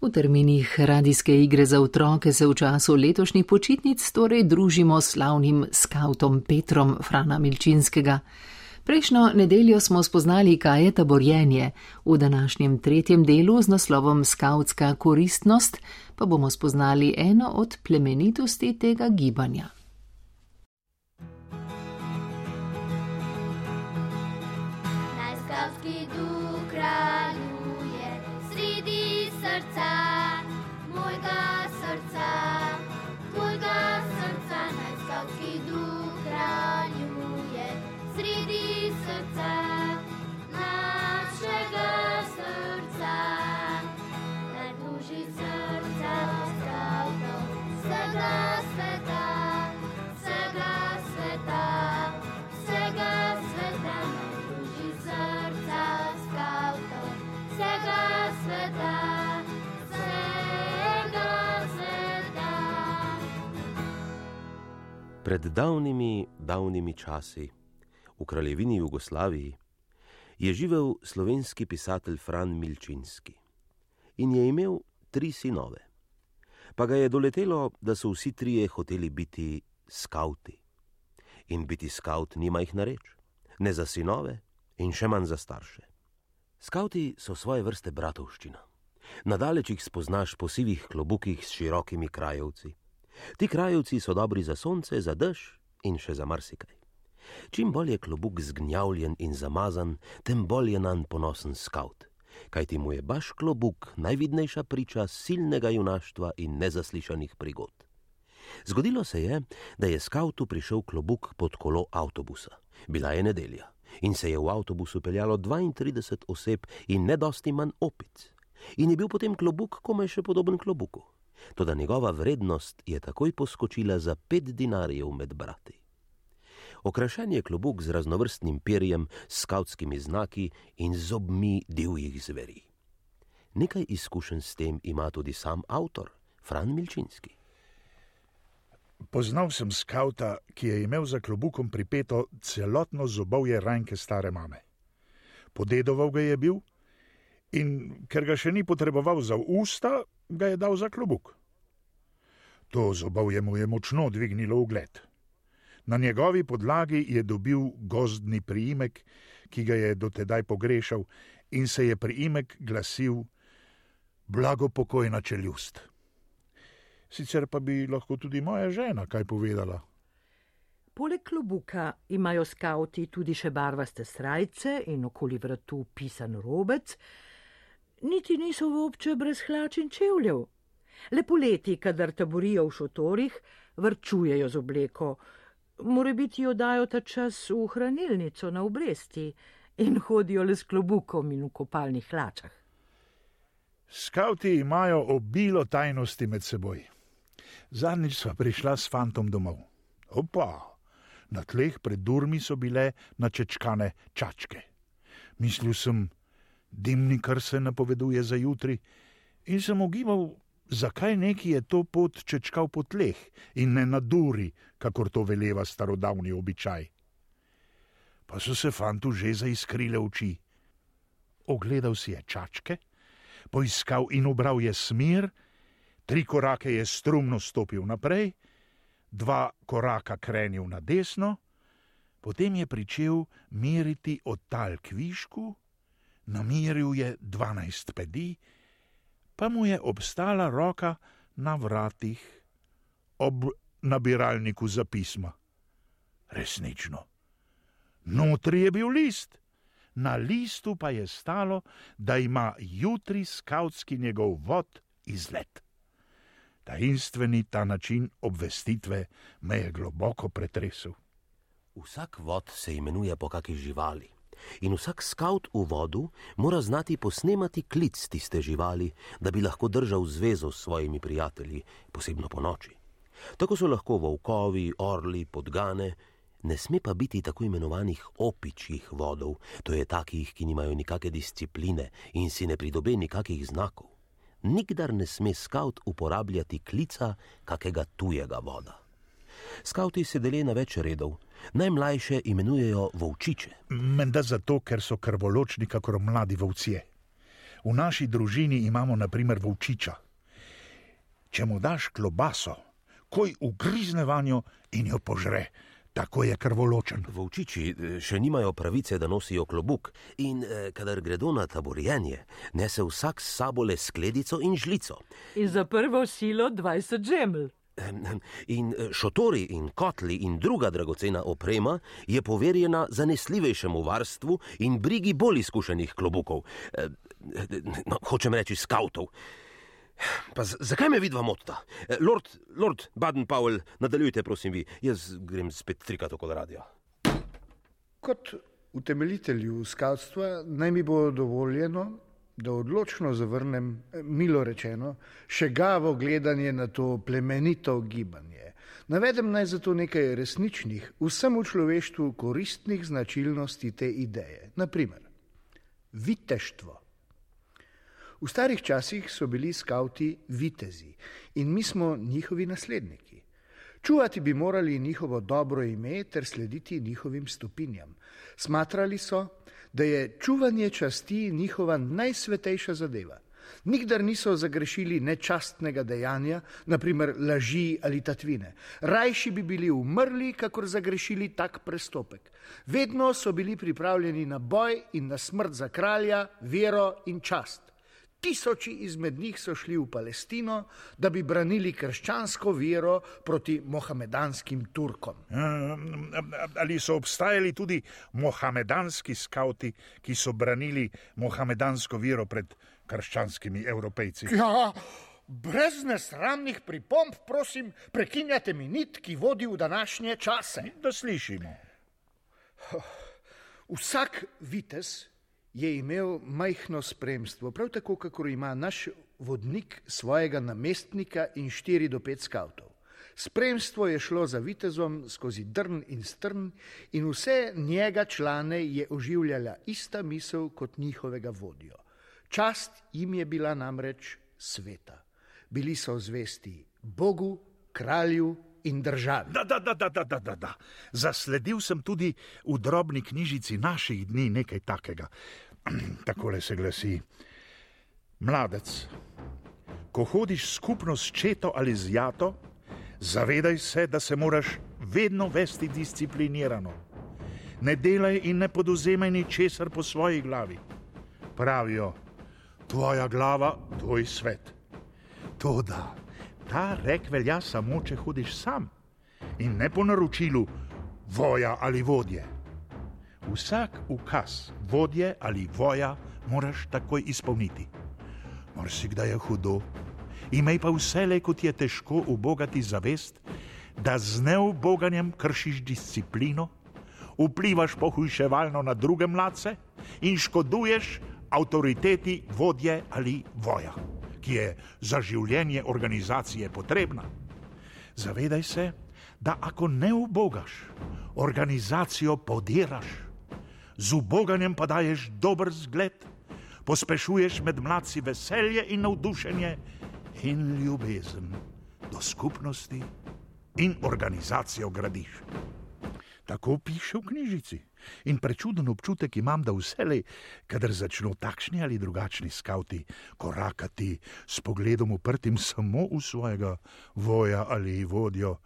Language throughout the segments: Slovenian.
V terminih radijske igre za otroke se v času letošnjih počitnic torej družimo s slavnim skautom Petrom Frana Milčinskega. Prejšnjo nedeljo smo spoznali, kaj je taborjenje, v današnjem tretjem delu z naslovom Skautska koristnost pa bomo spoznali eno od plemenitosti tega gibanja. Pred davnimi, davnimi časi, v kraljevini Jugoslaviji, je živel slovenski pisatelj Fran Milčinski in je imel tri sinove. Pa ga je doletelo, da so vsi trije hoteli biti skauti. In biti skaut nima jih na reč, ne za sinove in še manj za starše. Skauti so svoje vrste bratovščina. Nadaleč jih spoznaš po sivih klobukih s širokimi krajovci. Ti krajovci so dobri za sonce, za dež in še za marsikaj. Čim bolj je klobuk zgnjavljen in zamazan, tem bolj je nan ponosen skaut, kajti mu je baš klobuk najvidnejša priča silnega junaštva in nezaslišanih prigod. Zgodilo se je, da je skautu prišel klobuk pod kolo avtobusa. Bila je nedelja in se je v avtobusu peljalo 32 oseb in nedosti manj opic. In je bil potem klobuk komaj še podoben klobuku toda njegova vrednost je takoj poskočila za pet dinarjev med brati. Okrašen je klobuk z raznovrstnim perjem, skautskimi znaki in zobmi divjih zveri. Nekaj izkušenj s tem ima tudi sam avtor, Fran Milčinski. Poznal sem skauta, ki je imel za klobukom pripeto celotno zobovje rajnke stare mame. Podedoval ga je bil in ker ga še ni potreboval za usta, ga je dal za klobuk. To zobovje mu je močno dvignilo ugled. Na njegovi podlagi je dobil gozdni priimek, ki ga je dotedaj pogrešal, in se je priimek glasil: Blago pokojna čeljust. Sicer pa bi lahko tudi moja žena kaj povedala. Poleg klobuka imajo skauti tudi še barvaste srajce in okoli vratu pisan robec, niti niso v obče brez hlač in čevljev. Le poleti, kadar taborijo v šotorih, vrčujejo z obleko, more biti jo dajo ta čas v hranilnico na obresti in hodijo le s klobukom in v kopalnih hlačah. Skauti imajo obilo tajnosti med seboj. Zadnjič sva prišla s fantom domov. Opa, na tleh pred durmi so bile načečkane čačke. Mislil sem, dimnikar se napoveduje za jutri, in sem ogibal, zakaj neki je to pot čečkal po tleh in ne na duri, kakor to veleva starodavni običaj. Pa so se fantu že zaiskrile oči. Ogledal si je čačke, poiskal in obral je smer, tri korake je strumno stopil naprej, dva koraka krenil na desno, potem je pričel meriti od tal k višku namiril je dvanajst pedi, pa mu je obstala roka na vratih ob nabiralniku za pisma. Resnično. Notri je bil list, na listu pa je stalo, da ima jutri skautski njegov vod izlet. Tajinstveni ta način obvestitve me je globoko pretresel. Vsak vod se imenuje po kakšni živali in vsak skaut v vodu mora znati posnemati klic tiste živali, da bi lahko držal zvezo s svojimi prijatelji, posebno po noči. Tako so lahko volkovi, orli, podgane, ne sme pa biti tako imenovanih opičjih vodov, to je takih, ki nimajo nikakšne discipline in si ne pridobe nikakšnih znakov. Nikdar ne sme skaut uporabljati klica kakega tujega voda. Skauti se delijo na več redov, najmlajše imenujejo volčiče. Menda zato, ker so krvoločni, kakor mladi volcije. V naši družini imamo naprimer volčiča. Če mu daš klobaso, koj ugrizne vanjo in jo požre, tako je krvoločen. Volčiči eh, še nimajo pravice, da nosijo klobuk in eh, kadar gredo na taborjenje, nese vsak s sabo le skledico in žlico. In za prvo silo 20 žeml. In eh, šotori in kotli in druga dragocena oprema je poverjena zanesljivejšemu varstvu in brigi bolj izkušenih klobukov, eh, no, hočem reči skavtov. Pa zakaj me vidva motita? Eh, Lord, Lord Baden-Powell, nadaljujte, prosim, vi. Jaz grem spet trikrat okoli radia. Kot utemeljitelju skavtstva naj mi bo dovoljeno, da odločno zavrnem, eh, milo rečeno, še gavo gledanje na to plemenito gibanje. Navedem naj zato nekaj resničnih, vsemu človeštvu koristnih značilnosti te ideje. Naprimer, viteštvo. V starih časih so bili skavti vitezi in mi smo njihovi nasledniki. Čuvati bi morali njihovo dobro ime ter slediti njihovim stopinjam. Smatrali so, da je čuvanje časti njihova najsvetejša zadeva. Nikdar niso zagrešili nečastnega dejanja, naprimer laži ali tatvine. Rajši bi bili umrli, kakor zagrešili tak prestopek. Vedno so bili pripravljeni na boj in na smrt za kralja, vero in čast. Tisoči izmed njih so šli v Palestino, da bi branili krščansko vero proti mohamedanskim Turkom. Ali so obstajali tudi mohamedanski skauti, ki so branili mohamedansko vero pred krščanskimi evropejci? Ja, brez nesramnih pripomb, prosim, prekinjate mi nit, ki vodi v današnje čase. Da slišimo. Vsak vitez je imel majhno spremstvo, prav tako, kako ima naš vodnik svojega namestnika in štiri do pet skavtov. Spremstvo je šlo za vitezom skozi drn in strn, in vse njega člane je oživljala ista misel kot njihovega vodjo. Čast jim je bila namreč sveta. Bili so zvesti Bogu, kralju in državi. Da, da, da, da, da, da, da, da. Zasledil sem tudi v drobni knjižici naših dni nekaj takega. Takole se glasi: Mladec, ko hodiš skupno s četo ali z jato, zavedaj se, da se moraš vedno vesti disciplinirano. Ne delaj in ne poduzemaj ničesar po svoji glavi. Pravijo, tvoja glava, tvoj svet. To da ta rek velja samo, če hodiš sam in ne po naročilu voja ali vodje. Vsak ukaz vodje ali voja moraš takoj izpolniti. Morsi kdaj je hudo, imej pa vse le, kot je težko ubogati zavest, da z neuboganjem kršiš disciplino, vplivaš pohujševalno na druge mladce in škoduješ avtoriteti vodje ali voja ki je za življenje organizacije potrebna. Zavedaj se, da ako ne ubogaš, organizacijo podiraš, z uboganjem pa daješ dober zgled, pospešuješ med mladci veselje in navdušenje in ljubezen do skupnosti in organizacijo gradiš. Tako piše v knjižici. In prečuden občutek imam, da vselej, kadar začnejo takšni ali drugačni skavti korakati s pogledom uprtim samo v svojega voja ali vodjo,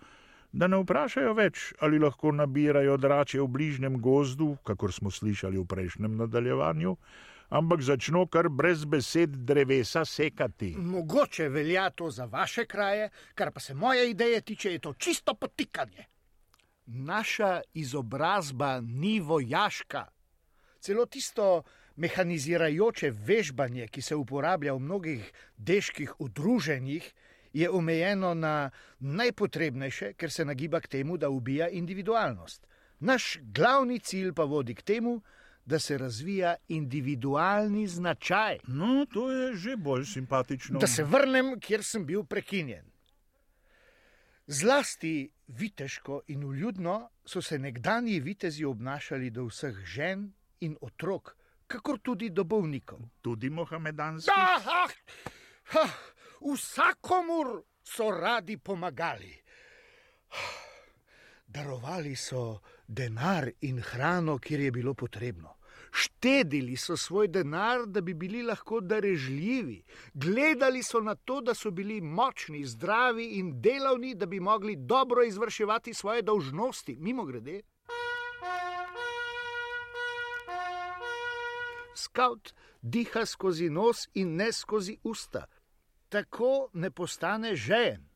da ne vprašajo več, ali lahko nabirajo drače v bližnjem gozdu, kakor smo slišali v prejšnjem nadaljevanju. Ampak začnejo kar brez besed drevesa sekati. Mogoče velja to za vaše kraje, kar pa se moje ideje tiče, je to čisto potikanje. Naša izobrazba ni vojaška. Celo tisto mehanizirajoče vežbanje, ki se uporablja v mnogih deških udruženjih, je omejeno na najpotrebnejše, ker se nagiba k temu, da ubija individualnost. Naš glavni cilj pa vodi k temu, da se razvija individualni značaj. No, to je že bolj simpatično. Da se vrnem, kjer sem bil prekinjen. Zlasti viteško in uljudno so se nekdanji vitezi obnašali do vseh žen in otrok, kakor tudi do bolnikov. Tudi mohamedanski. Da, ah, ah, vsakomur so radi pomagali. Darovali so denar in hrano, kjer je bilo potrebno. Štedili so svoj denar, da bi bili lahko darežljivi, gledali so na to, da so bili močni, zdravi in delavni, da bi mogli dobro izvrševati svoje dolžnosti, mimo grede. Skaut diha skozi nos in ne skozi usta. Tako ne postane žejen,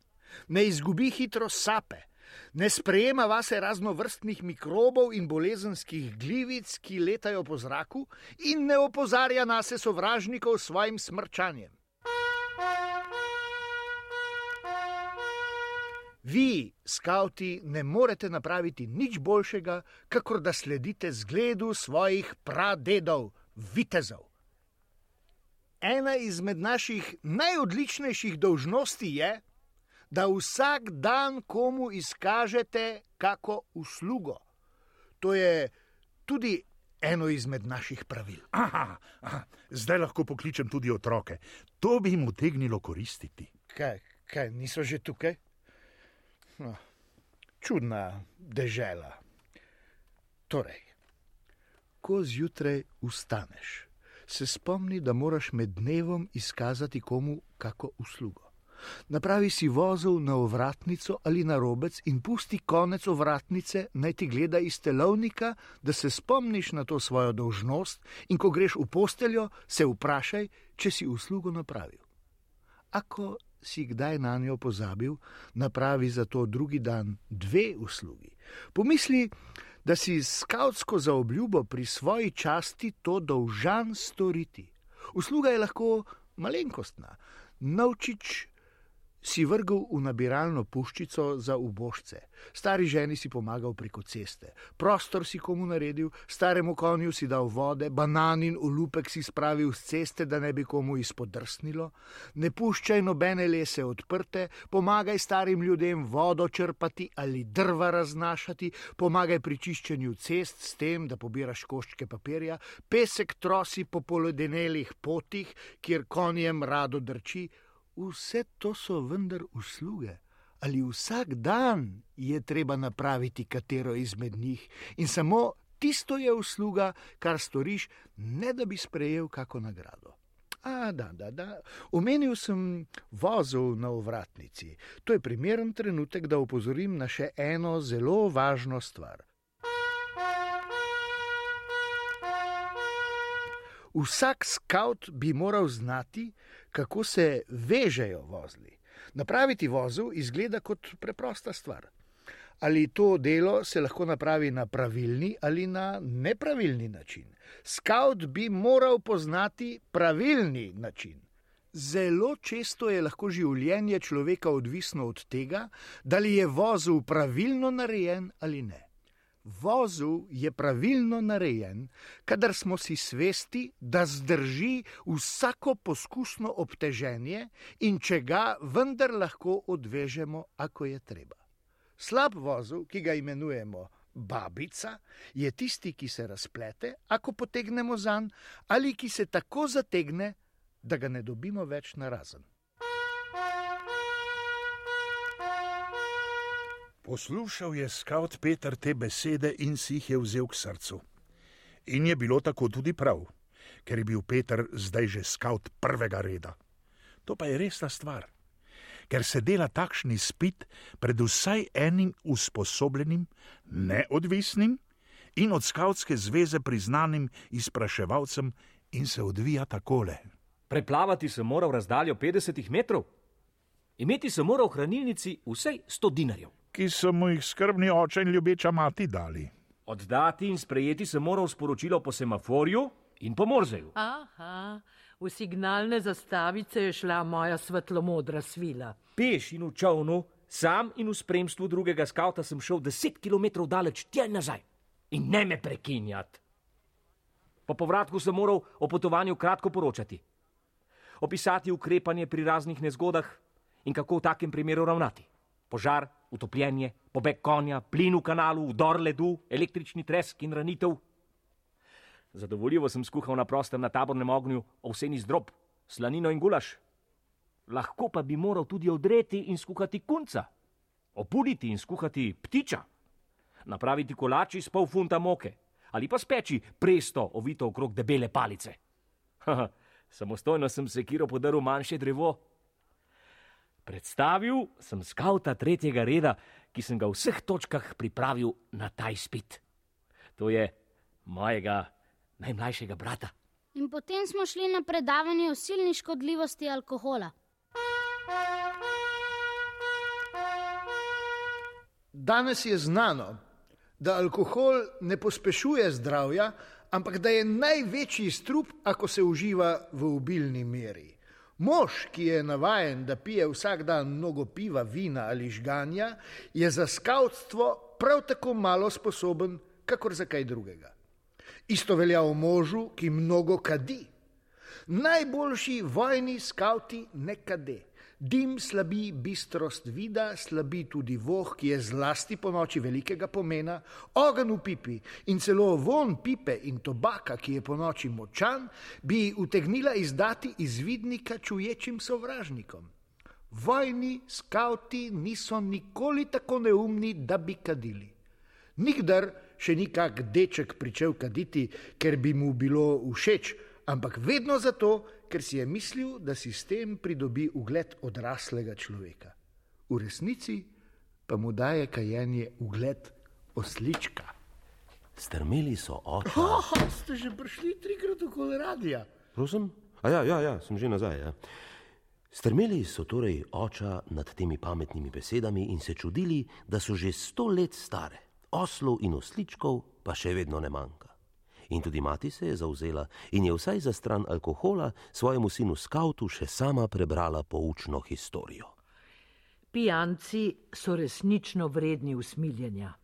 ne izgubi hitro sape, ne sprejema vase raznovrstnih mikrobov in bolezenskih glivic, ki letajo po zraku, in ne opozarja nase sovražnikov s svojim smrčanjem. Vi, skavti, ne morete napraviti nič boljšega, kakor da sledite zgledu svojih pradedov, vitezov. Ena izmed naših najodličnejših dolžnosti je, da vsak dan komu izkažete kako uslugo. To je tudi eno izmed naših pravil. Aha, aha, zdaj lahko pokličem tudi otroke. To bi jim utegnilo koristiti. Kaj, kaj niso že tukaj? No, čudna dežela. Torej, ko zjutraj ustaneš, se spomni, da moraš med dnevom izkazati komu kako uslugo. Napravi si vozil na ovratnico ali na robec in pusti konec ovratnice, naj ti gleda iz telovnika, da se spomniš na to svojo dolžnost in ko greš v posteljo, se vprašaj, če si uslugo napravil. Ako si kdaj na njo pozabil, napravi za to drugi dan dve uslugi. Pomisli, da si skautsko zaobljubo pri svoji časti to dolžan storiti. Usluga je lahko malenkostna, novčič si vrgel v nabiralno puščico za ubožce, stari ženi si pomagal preko ceste, prostor si komu naredil, staremu konju si dal vode, bananin ulupek si spravil z ceste, da ne bi komu izpodrsnilo, ne puščaj nobene lese odprte, pomagaj starim ljudem vodo črpati ali drva raznašati, pomagaj pri čiščenju cest s tem, da pobiraš koščke papirja, pesek trosi po polodenelih potih, kjer konjem rado drči, vse to so vendar usluge. Ali vsak dan je treba napraviti katero izmed njih, in samo tisto je usluga, kar storiš, ne da bi sprejel kako nagrado. A, da, da, da. Omenil sem vozil na ovratnici. To je primeren trenutek, da opozorim na še eno zelo važno stvar. Vsak scout bi moral znati, kako se vežejo vozli. Napraviti vozel izgleda kot preprosta stvar. Ali to delo se lahko napravi na pravilni ali na nepravilni način. Scout bi moral poznati pravilni način. Zelo često je lahko življenje človeka odvisno od tega, da li je vozel pravilno narejen ali ne. Vozu je pravilno narejen, kadar smo si svesti, da zdrži vsako poskusno obteženje in če ga vendar lahko odvežemo, ako je treba. Slab vozu, ki ga imenujemo babica, je tisti, ki se razplete, ako potegnemo zan, ali ki se tako zategne, da ga ne dobimo več na Poslušal je skaut Peter te besede in si jih je vzel k srcu. In je bilo tako tudi prav, ker je bil Peter zdaj že skaut prvega reda. To pa je resna stvar, ker se dela takšni spit pred vsaj enim usposobljenim, neodvisnim in od skautske zveze priznanim izpraševalcem in se odvija takole. Preplavati sem moral razdaljo 50 metrov, imeti sem moral v hranilnici vsej 100 dinarjev ki so mu jih skrbni oče in ljubeča mati dali. Oddati in sprejeti sem moral sporočilo po semaforju in po morzeju. Aha, v signalne zastavice je šla moja svetlomodra svila. Peš in v čovnu, sam in v spremstvu drugega skavta sem šel deset km daleč tja in nazaj. In ne me prekinjati. Po povratku sem moral o potovanju kratko poročati, opisati ukrepanje pri raznih nezgodah in kako v takem primeru ravnati. Požar, utopljenje, pobeg konja, plin v kanalu, vdor ledu, električni tresk in ranitev. Zadovoljivo sem skuhal na prostem na tabornem ognju ovseni zdrob, slanino in gulaš. Lahko pa bi moral tudi odreti in skuhati kunca, opuliti in skuhati ptiča, napraviti kolači s pol funta moke, ali pa speči presto ovito okrog debele palice. Haha, samostojno sem sekiro podaril manjše drevo. Predstavil sem skauta tretjega reda, ki sem ga v vseh točkah pripravil na ta izpit. To je mojega najmlajšega brata. In potem smo šli na predavanje o silni škodljivosti alkohola. Danes je znano, da alkohol ne pospešuje zdravja, ampak da je največji strup, ako se uživa v obilni meri. Mož, ki je navaden, da pije vsak dan mnogo piva, vina ali žganja, je za skautstvo prav tako malo sposoben, kakor za kaj drugega. Isto velja o možu, ki mnogo kadi. Najboljši vojni skauti ne kade. Dim slabi bistrost vida, slabi tudi voh, ki je zlasti po noči velikega pomena, ogen v pipi in celo von pipe in tobaka, ki je po noči močan, bi utegnila izdati izvidnika čuječim sovražnikom. Vojni skauti niso nikoli tako neumni, da bi kadili. Nikdar še ni kak deček pričel kaditi, ker bi mu bilo všeč, ampak vedno zato, ker si je mislil, da si s tem pridobi ugled odraslega človeka. V resnici pa mu daje kajenje ugled oslička. Strmeli so oči. Oh, ste že prišli trikrat okoli radia. Prosim? A ja, ja, ja, sem že nazaj. Ja. Strmeli so torej oča nad temi pametnimi besedami in se čudili, da so že sto let stare, oslov in osličkov pa še vedno ne manjka. In tudi mati se je zauzela in je vsaj za stran alkohola svojemu sinu skautu še sama prebrala poučno historijo. Pijanci so resnično vredni usmiljenja.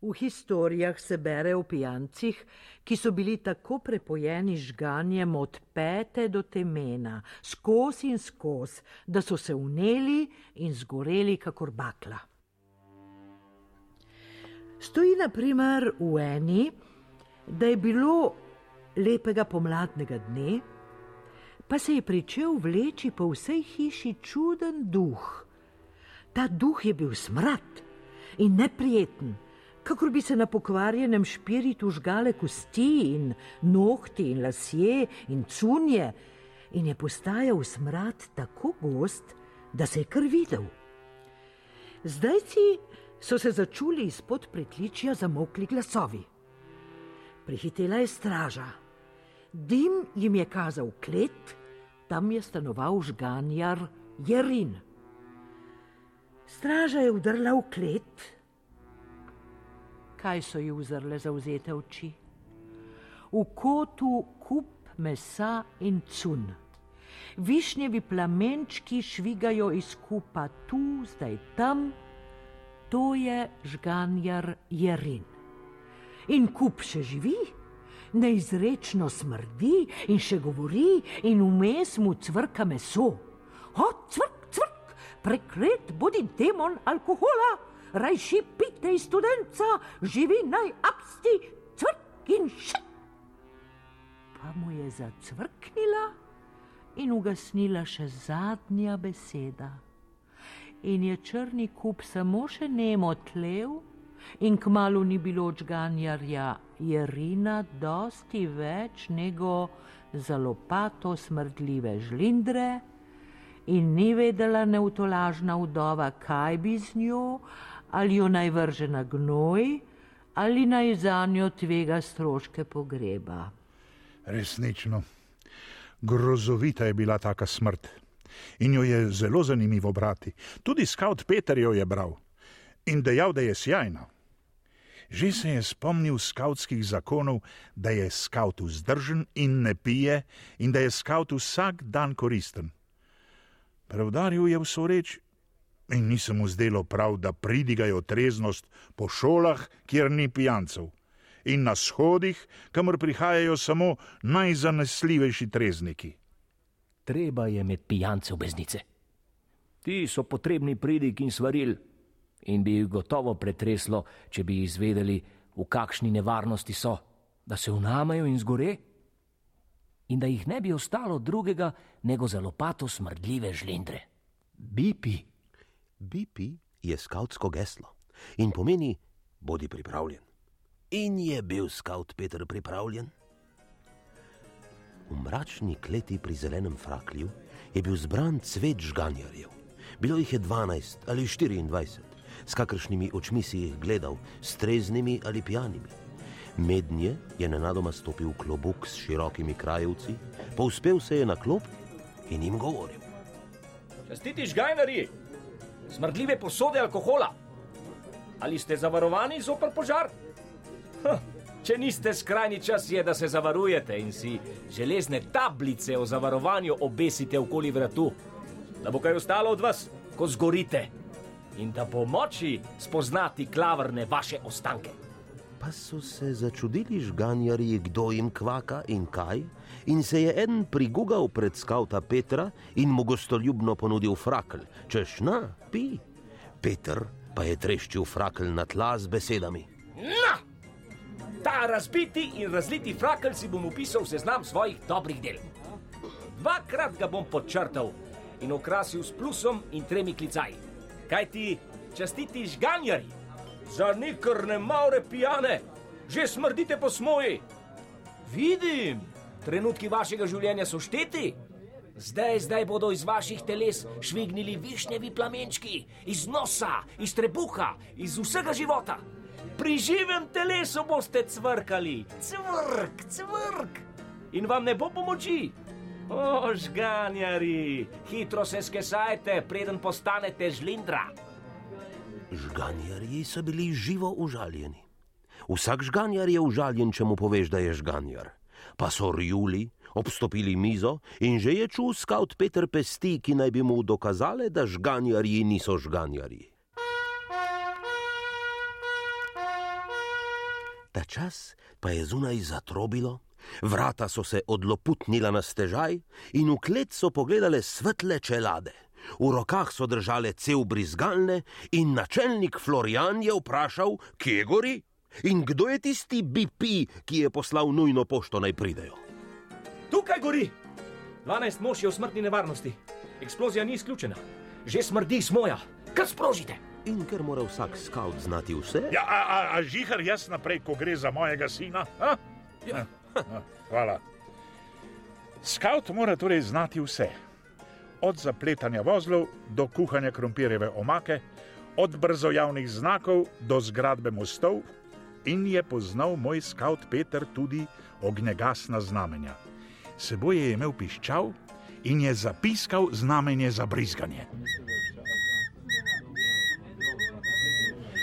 V historijah se bere o pijancih, ki so bili tako prepojeni žganjem od pete do temena, skozi in skozi, da so se uneli in zgoreli kakor bakla. Stoji na primer v eni, da je bilo lepega pomladnega dne, pa se je pričel vleči po vsej hiši čuden duh. Ta duh je bil smrad in neprijeten, kakor bi se na pokvarjenem špiritu žgale kosti in nohti in lasje in cunje, in je postajal smrad tako gost, da se je kar videl. Zdaj si so se začuli izpod pritličja zamokli glasovi. Prihitela je straža. Dim jim je kazal klet, tam je stanoval žganjar Jerin. Straža je udrla v klet. Kaj so ji uzrle zauzete oči? V kotu kup mesa in cun. Višnjevi plamenčki švigajo iz kupa tu, zdaj tam, to je žganjar Jerin in kup še živi, neizrečno smrdi in še govori, in vmes mu cvrka meso. O, cvrk, cvrk, preklet bodi demon alkohola, rajši pite iz studenca, živi naj absti, cvrk in še. Pa mu je zacvrknila in ugasnila še zadnja beseda. In je črni kup samo še nemo tlev, in kmalo ni bilo odžganjarja Jerina, dosti več nego za lopato smrdljive žlindre, in ni vedela neutolažna vdova, kaj bi z njo, ali jo naj vrže na gnoj, ali naj za njo tvega stroške pogreba. Resnično, grozovita je bila taka smrt. In jo je zelo zanimivo brati. Tudi scout Peter jo je bral in dejal, da je sjajna. Že se je spomnil skautskih zakonov, da je skaut vzdržen in ne pije, in da je skaut vsak dan koristen. Preudaril je vso reč in ni se mu zdelo prav, da pridigajo treznost po šolah, kjer ni pijancev, in na shodih, kamor prihajajo samo najzanesljivejši trezniki. Treba je med pijance obeznice. Ti so potrebni pridig in svaril, in bi jih gotovo pretreslo, če bi izvedeli, v kakšni nevarnosti so, da se unamajo in zgore, in da jih ne bi ostalo drugega, nego za lopato smrdljive žlindre. Bipi. Bipi je skautsko geslo in pomeni: bodi pripravljen. In je bil scout Peter pripravljen? V mračni kleti pri zelenem fraklju je bil zbran cvet žganjarjev. Bilo jih je 12 ali 24, s kakršnimi očmi si jih gledal, streznimi ali pijanimi. Mednje je nenadoma stopil klobuk s širokimi krajevci, povzpel se je na klop in jim govoril. Častiti žgajnari, smrdljive posode alkohola. Ali ste zavarovani zoper požar? Ha, če niste, skrajni čas je, da se zavarujete in si železne tablice o zavarovanju obesite okoli vratu, da bo kaj ostalo od vas, ko zgorite in da bo moči spoznati klavrne vaše ostanke. Pa so se začudili žganjarji, kdo jim kvaka in kaj, in se je en prigugal pred skavta Petra in mu gostoljubno ponudil frakl, češ na, pi. Peter pa je treščil frakl na tla z besedami. Na! Ta razbiti in razliti frakl si bom upisal v seznam svojih dobrih del. Dvakrat ga bom podčrtal in okrasil s plusom in tremi klicaji. Kaj ti častiti žganjari, za nikrne maure pijane, že smrdite po smoji. Vidim, trenutki vašega življenja so šteti. Zdaj, zdaj bodo iz vaših teles švignili višnjevi plamenčki, iz nosa, iz trebuha, iz vsega života. Pri živem telesu boste cvrkali, cvrk, cvrk. In vam ne bo pomoči. O, žganjari, hitro se skesajte, preden postanete žlindra. Žganjarji so bili živo užaljeni. Vsak žganjar je užaljen, če mu poveš, da je žganjar. Pa so rjuli, obstopili mizo in že je čul scout Peter Pesti, ki naj bi mu dokazale, da žganjarji niso žganjarji. Ta čas pa je zunaj zatrobilo, vrata so se odloputnila na stežaj in v klet so pogledale svetle čelade. V rokah so držale cel brizgalne in načelnik Florian je vprašal, kje gori in kdo je tisti BP, ki je poslal nujno pošto naj pridejo. Tukaj gori! 12 mož je v smrtni nevarnosti. Eksplozija ni izključena. Že smrdi smoja. Kar sprožite! In ker mora vsak scout znati vse, Ja, a, a, a žihar jaz naprej, ko gre za mojega sina? A? Ja. A, Hvala. Scout mora torej znati vse. Od zapletanja vozlov do kuhanja krompirjeve omake, od brzojavnih znakov do zgradbe mostov, in je poznal moj scout Peter tudi ognjegasna znamenja. Seboj je imel piščal in je zapiskal znamenje za brizganje.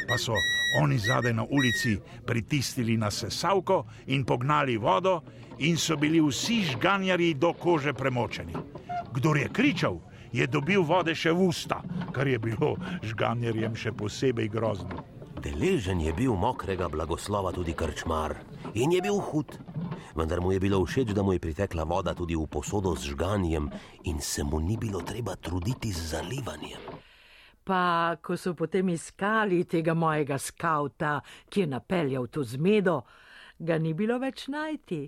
pa so oni zadaj na ulici pritisnili na sesalko in pognali vodo, in so bili vsi žganjari do kože premočeni. Kdor je kričal, je dobil vode še v usta, kar je bilo žganjarjem še posebej grozno. deležen je bil mokrega blagoslova tudi krčmar in je bil hud. Vendar mu je bilo všeč, da mu je pritekla voda tudi v posodo z žganjem in se mu ni bilo treba truditi z zalivanjem. Pa ko so potem iskali tega mojega skauta, ki je napeljal to zmedo, ga ni bilo več najti,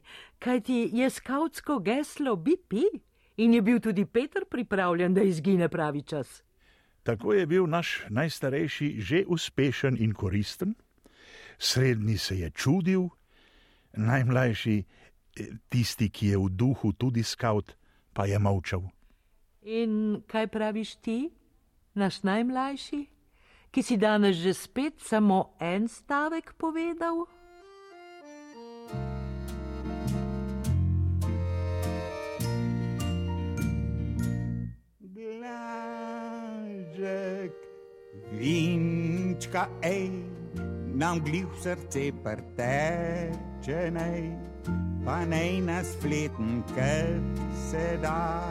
kajti je skautsko geslo BP in je bil tudi Peter pripravljen, da izgine pravi čas. Tako je bil naš najstarejši že uspešen in koristen, srednji se je čudil, najmlajši, eh, tisti, ki je v duhu tudi skaut, pa je molčal. In kaj praviš ti, naš najmlajši, ki si danes že spet samo en stavek povedal? Blažek, vinčka, ej, nam glih v srce prteče, nej, pa nej nas fleten, ker se da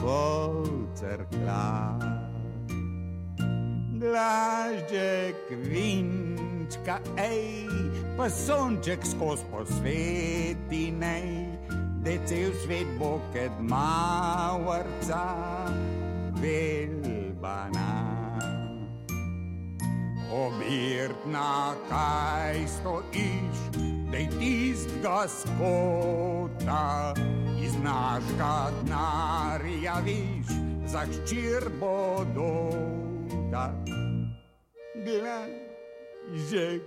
polcrkla. Blažek, vinčka, ej, pa sonček skozi posveti, nej, da cel svet bo kot mavrca velbana. Obirtna, kaj stojiš, da je tistega skota iz našega denarja viš, za ščir bodo da. Glažek,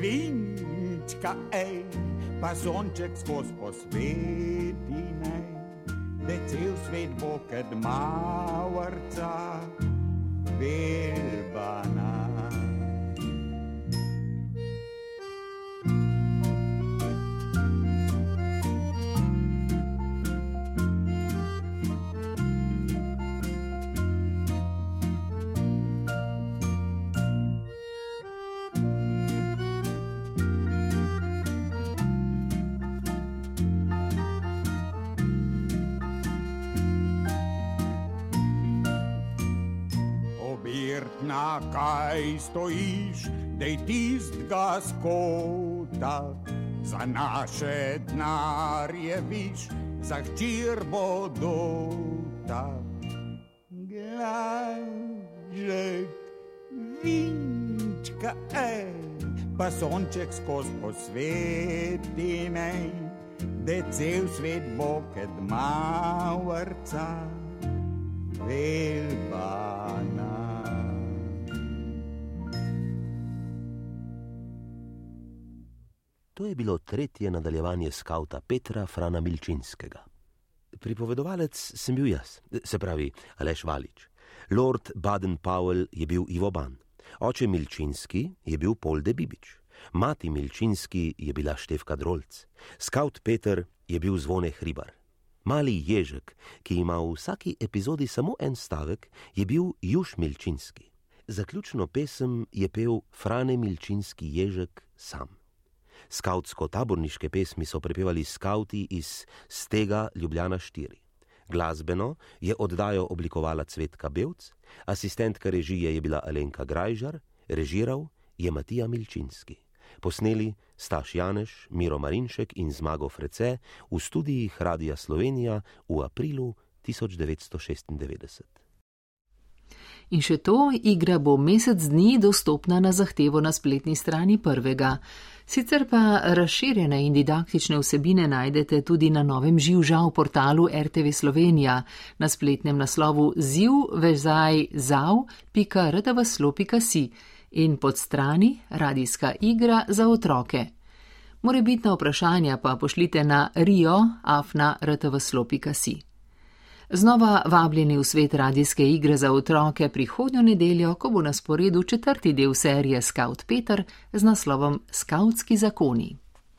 Vinčka, ej, pa sonček skozi posvetine, da cel svet bo kad mavrca, belbana. Kaj stojiš, dej tistga skota, za naše denarje viš, za hčir bodota. Glažek, vinčka, ej, pa sonček skozi posvetine, da cel svet bo kad mavrca. Velbana. To je bilo tretje nadaljevanje skauta Petra Frana Milčinskega. Pripovedovalec sem bil jaz, se pravi Aleš Valič. Lord Baden-Powell je bil Ivo Ban, oče Milčinski je bil Polde Bibič, mati Milčinski je bila Števka Drolc, skaut Peter je bil Zvone Hribar. Mali ježek, ki ima v vsaki epizodi samo en stavek, je bil Juž Milčinski. Zaključno pesem je pel Frane Milčinski ježek sam. Skautsko-taborniške pesmi so prepevali skauti iz Stega Ljubljana 4. Glasbeno je oddajo oblikovala Cvetka Belc, asistentka režije je bila Alenka Grajžar, režiral je Matija Milčinski. Posneli Staš Janeš, Miro Marinšek in Zmago Frece v studijih Radia Slovenija v aprilu 1996. In še to, igra bo mesec dni dostopna na zahtevo na spletni strani prvega. Sicer pa razširjene in didaktične vsebine najdete tudi na novem živžav portalu RTV Slovenija na spletnem naslovu zivvezajzav.rtvslo.si in pod strani radijska igra za otroke. Morebitna vprašanja pa pošljite na rio.afna.rtvslo.si. Znova vabljeni v svet radijske igre za otroke prihodnjo nedeljo, ko bo na sporedu četrti del serije Scout Peter z naslovom Skautski zakoni.